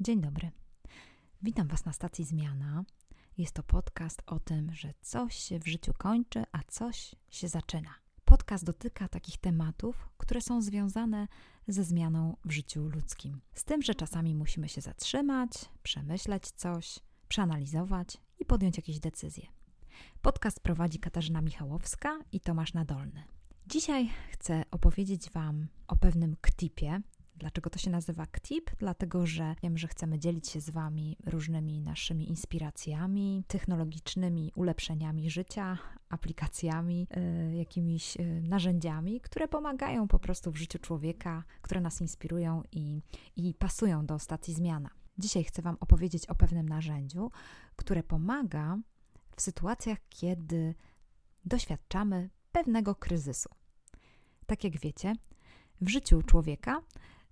Dzień dobry. Witam Was na stacji Zmiana. Jest to podcast o tym, że coś się w życiu kończy, a coś się zaczyna. Podcast dotyka takich tematów, które są związane ze zmianą w życiu ludzkim. Z tym, że czasami musimy się zatrzymać, przemyśleć coś, przeanalizować i podjąć jakieś decyzje. Podcast prowadzi Katarzyna Michałowska i Tomasz Nadolny. Dzisiaj chcę opowiedzieć Wam o pewnym ktipie, Dlaczego to się nazywa KTIP? Dlatego, że wiem, że chcemy dzielić się z Wami różnymi naszymi inspiracjami, technologicznymi ulepszeniami życia, aplikacjami, y, jakimiś y, narzędziami, które pomagają po prostu w życiu człowieka, które nas inspirują i, i pasują do stacji zmiana. Dzisiaj chcę Wam opowiedzieć o pewnym narzędziu, które pomaga w sytuacjach, kiedy doświadczamy pewnego kryzysu. Tak jak wiecie, w życiu człowieka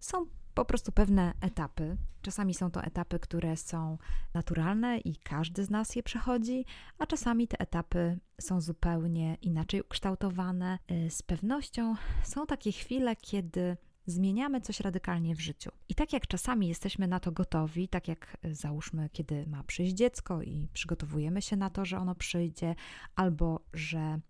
są po prostu pewne etapy. Czasami są to etapy, które są naturalne i każdy z nas je przechodzi, a czasami te etapy są zupełnie inaczej ukształtowane. Y, z pewnością są takie chwile, kiedy zmieniamy coś radykalnie w życiu. I tak jak czasami jesteśmy na to gotowi, tak jak y, załóżmy, kiedy ma przyjść dziecko i przygotowujemy się na to, że ono przyjdzie, albo że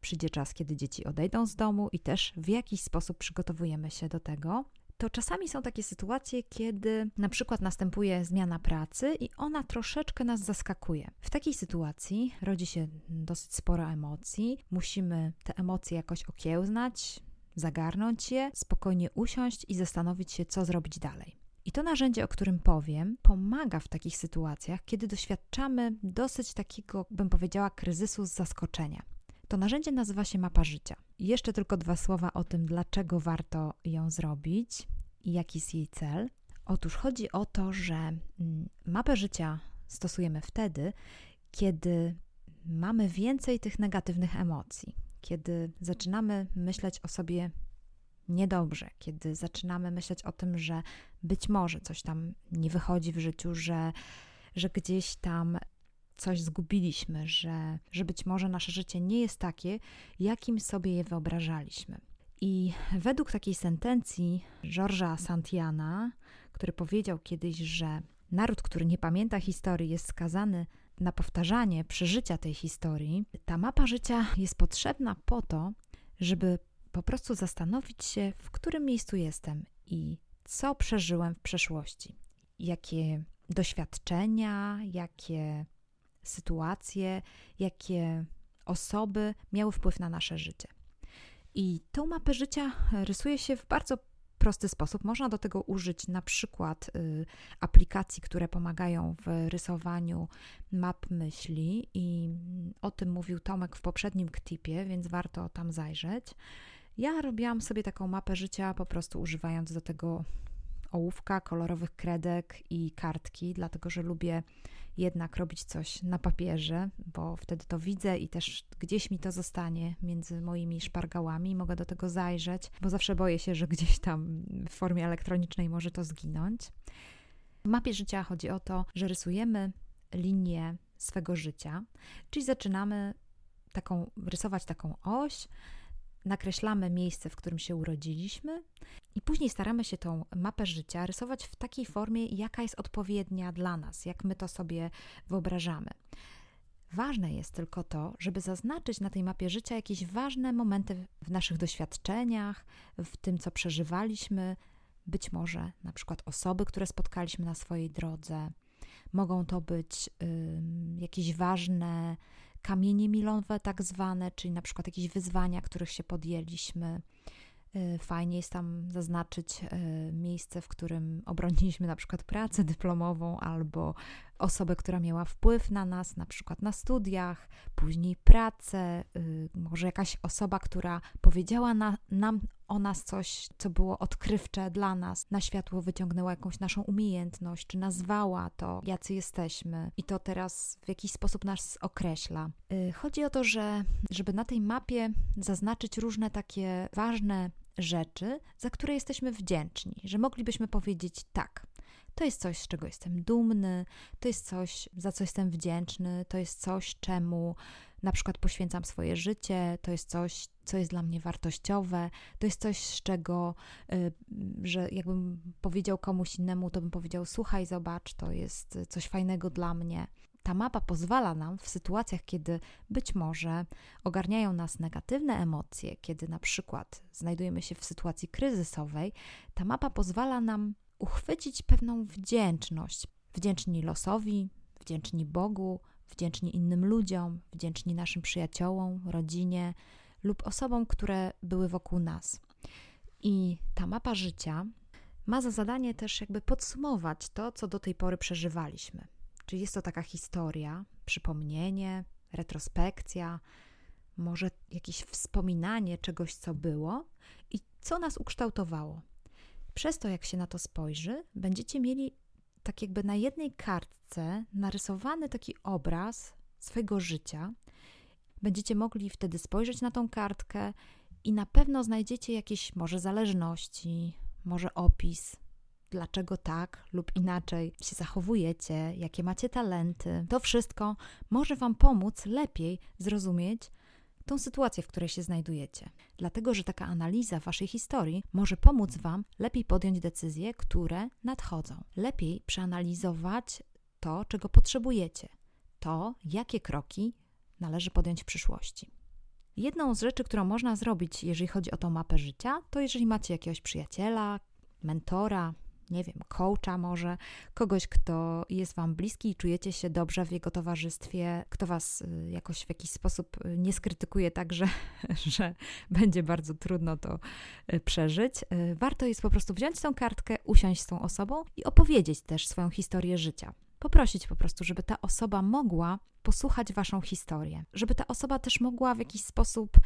przyjdzie czas, kiedy dzieci odejdą z domu i też w jakiś sposób przygotowujemy się do tego, to czasami są takie sytuacje, kiedy na przykład następuje zmiana pracy i ona troszeczkę nas zaskakuje. W takiej sytuacji rodzi się dosyć sporo emocji, musimy te emocje jakoś okiełznać, zagarnąć je, spokojnie usiąść i zastanowić się, co zrobić dalej. I to narzędzie, o którym powiem, pomaga w takich sytuacjach, kiedy doświadczamy dosyć takiego, bym powiedziała, kryzysu z zaskoczenia. To narzędzie nazywa się mapa życia. Jeszcze tylko dwa słowa o tym, dlaczego warto ją zrobić i jaki jest jej cel. Otóż chodzi o to, że mm, mapę życia stosujemy wtedy, kiedy mamy więcej tych negatywnych emocji, kiedy zaczynamy myśleć o sobie niedobrze, kiedy zaczynamy myśleć o tym, że być może coś tam nie wychodzi w życiu, że, że gdzieś tam coś zgubiliśmy, że, że być może nasze życie nie jest takie, jakim sobie je wyobrażaliśmy. I według takiej sentencji Georgesa Santiana, który powiedział kiedyś, że naród, który nie pamięta historii, jest skazany na powtarzanie przeżycia tej historii, ta mapa życia jest potrzebna po to, żeby po prostu zastanowić się, w którym miejscu jestem i co przeżyłem w przeszłości, jakie doświadczenia, jakie sytuacje, jakie osoby miały wpływ na nasze życie. I tą mapę życia rysuje się w bardzo prosty sposób. Można do tego użyć na przykład y, aplikacji, które pomagają w rysowaniu map myśli, i o tym mówił Tomek w poprzednim ktipie, więc warto tam zajrzeć. Ja robiłam sobie taką mapę życia po prostu używając do tego ołówka, kolorowych kredek i kartki, dlatego że lubię jednak robić coś na papierze, bo wtedy to widzę i też gdzieś mi to zostanie między moimi szpargałami, mogę do tego zajrzeć, bo zawsze boję się, że gdzieś tam w formie elektronicznej może to zginąć. W mapie życia chodzi o to, że rysujemy linię swego życia, czyli zaczynamy taką, rysować taką oś, nakreślamy miejsce, w którym się urodziliśmy i później staramy się tą mapę życia rysować w takiej formie, jaka jest odpowiednia dla nas, jak my to sobie wyobrażamy. Ważne jest tylko to, żeby zaznaczyć na tej mapie życia jakieś ważne momenty w naszych doświadczeniach, w tym, co przeżywaliśmy, być może na przykład osoby, które spotkaliśmy na swojej drodze. Mogą to być y, jakieś ważne kamienie milowe, tak zwane, czyli na przykład jakieś wyzwania, których się podjęliśmy. Y, fajnie jest tam zaznaczyć y, miejsce, w którym obroniliśmy na przykład pracę dyplomową albo osobę, która miała wpływ na nas, na przykład na studiach, później pracę, y, może jakaś osoba, która powiedziała na, nam o nas coś, co było odkrywcze dla nas, na światło wyciągnęła jakąś naszą umiejętność, czy nazwała to, jacy jesteśmy, i to teraz w jakiś sposób nas określa. Chodzi o to, że żeby na tej mapie zaznaczyć różne takie ważne rzeczy, za które jesteśmy wdzięczni, że moglibyśmy powiedzieć tak. To jest coś, z czego jestem dumny, to jest coś, za co jestem wdzięczny, to jest coś, czemu na przykład poświęcam swoje życie, to jest coś, co jest dla mnie wartościowe, to jest coś, z czego, y, że jakbym powiedział komuś innemu, to bym powiedział: Słuchaj, zobacz, to jest coś fajnego dla mnie. Ta mapa pozwala nam w sytuacjach, kiedy być może ogarniają nas negatywne emocje, kiedy na przykład znajdujemy się w sytuacji kryzysowej, ta mapa pozwala nam uchwycić pewną wdzięczność. Wdzięczni losowi, wdzięczni Bogu, wdzięczni innym ludziom, wdzięczni naszym przyjaciołom, rodzinie lub osobom, które były wokół nas. I ta mapa życia ma za zadanie też jakby podsumować to, co do tej pory przeżywaliśmy. Czyli jest to taka historia, przypomnienie, retrospekcja, może jakieś wspominanie czegoś, co było i co nas ukształtowało. Przez to, jak się na to spojrzy, będziecie mieli tak jakby na jednej kartce narysowany taki obraz swojego życia. Będziecie mogli wtedy spojrzeć na tą kartkę i na pewno znajdziecie jakieś może zależności, może opis, dlaczego tak lub inaczej się zachowujecie, jakie macie talenty. To wszystko może Wam pomóc lepiej zrozumieć tą sytuację, w której się znajdujecie. Dlatego, że taka analiza Waszej historii może pomóc Wam lepiej podjąć decyzje, które nadchodzą. Lepiej przeanalizować to, czego potrzebujecie, to, jakie kroki należy podjąć w przyszłości. Jedną z rzeczy, którą można zrobić, jeżeli chodzi o tą mapę życia, to jeżeli macie jakiegoś przyjaciela, mentora, nie wiem, coacha może, kogoś, kto jest Wam bliski i czujecie się dobrze w jego towarzystwie, kto Was y, jakoś w jakiś sposób y, nie skrytykuje tak, że, że będzie bardzo trudno to y, przeżyć. Warto jest po prostu wziąć tą kartkę, usiąść z tą osobą i opowiedzieć też swoją historię życia. Poprosić po prostu, żeby ta osoba mogła posłuchać Waszą historię, żeby ta osoba też mogła w jakiś sposób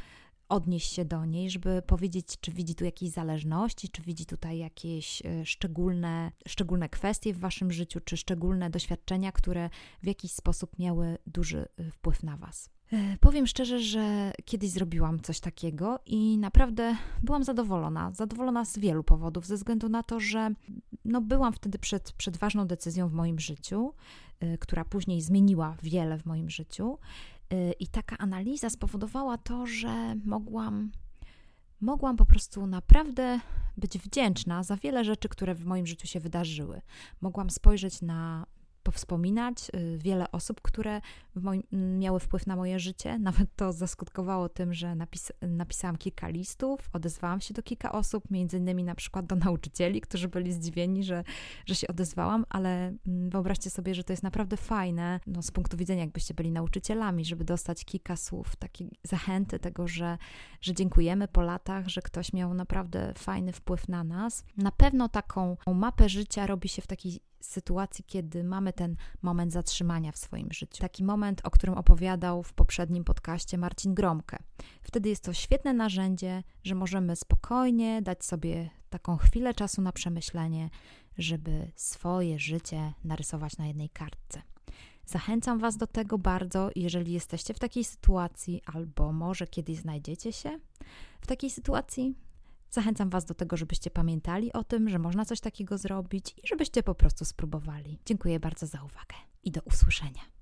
odnieść się do niej, żeby powiedzieć, czy widzi tu jakieś zależności, czy widzi tutaj jakieś e, szczególne, szczególne kwestie w waszym życiu, czy szczególne doświadczenia, które w jakiś sposób miały duży e, wpływ na was. E, powiem szczerze, że kiedyś zrobiłam coś takiego i naprawdę byłam zadowolona. Zadowolona z wielu powodów, ze względu na to, że no, byłam wtedy przed, przed ważną decyzją w moim życiu, która później zmieniła wiele w moim życiu. Y, I taka analiza spowodowała to, że mogłam, mogłam po prostu naprawdę być wdzięczna za wiele rzeczy, które w moim życiu się wydarzyły. Mogłam spojrzeć na powspominać y, wiele osób, które moim, miały wpływ na moje życie. Nawet to zaskutkowało tym, że napis, napisałam kilka listów, odezwałam się do kilka osób, między innymi na przykład do nauczycieli, którzy byli zdziwieni, że, że się odezwałam, ale mm, wyobraźcie sobie, że to jest naprawdę fajne no, z punktu widzenia, jakbyście byli nauczycielami, żeby dostać kilka słów, takiej zachęty tego, że, że dziękujemy po latach, że ktoś miał naprawdę fajny wpływ na nas. Na pewno taką mapę życia robi się w takiej sytuacji, kiedy mamy ten moment zatrzymania w swoim życiu. Taki moment, o którym opowiadał w poprzednim podcaście Marcin Gromkę. Wtedy jest to świetne narzędzie, że możemy spokojnie dać sobie taką chwilę czasu na przemyślenie, żeby swoje życie narysować na jednej kartce. Zachęcam Was do tego bardzo, jeżeli jesteście w takiej sytuacji, albo może kiedyś znajdziecie się w takiej sytuacji, Zachęcam Was do tego, żebyście pamiętali o tym, że można coś takiego zrobić i żebyście po prostu spróbowali. Dziękuję bardzo za uwagę i do usłyszenia.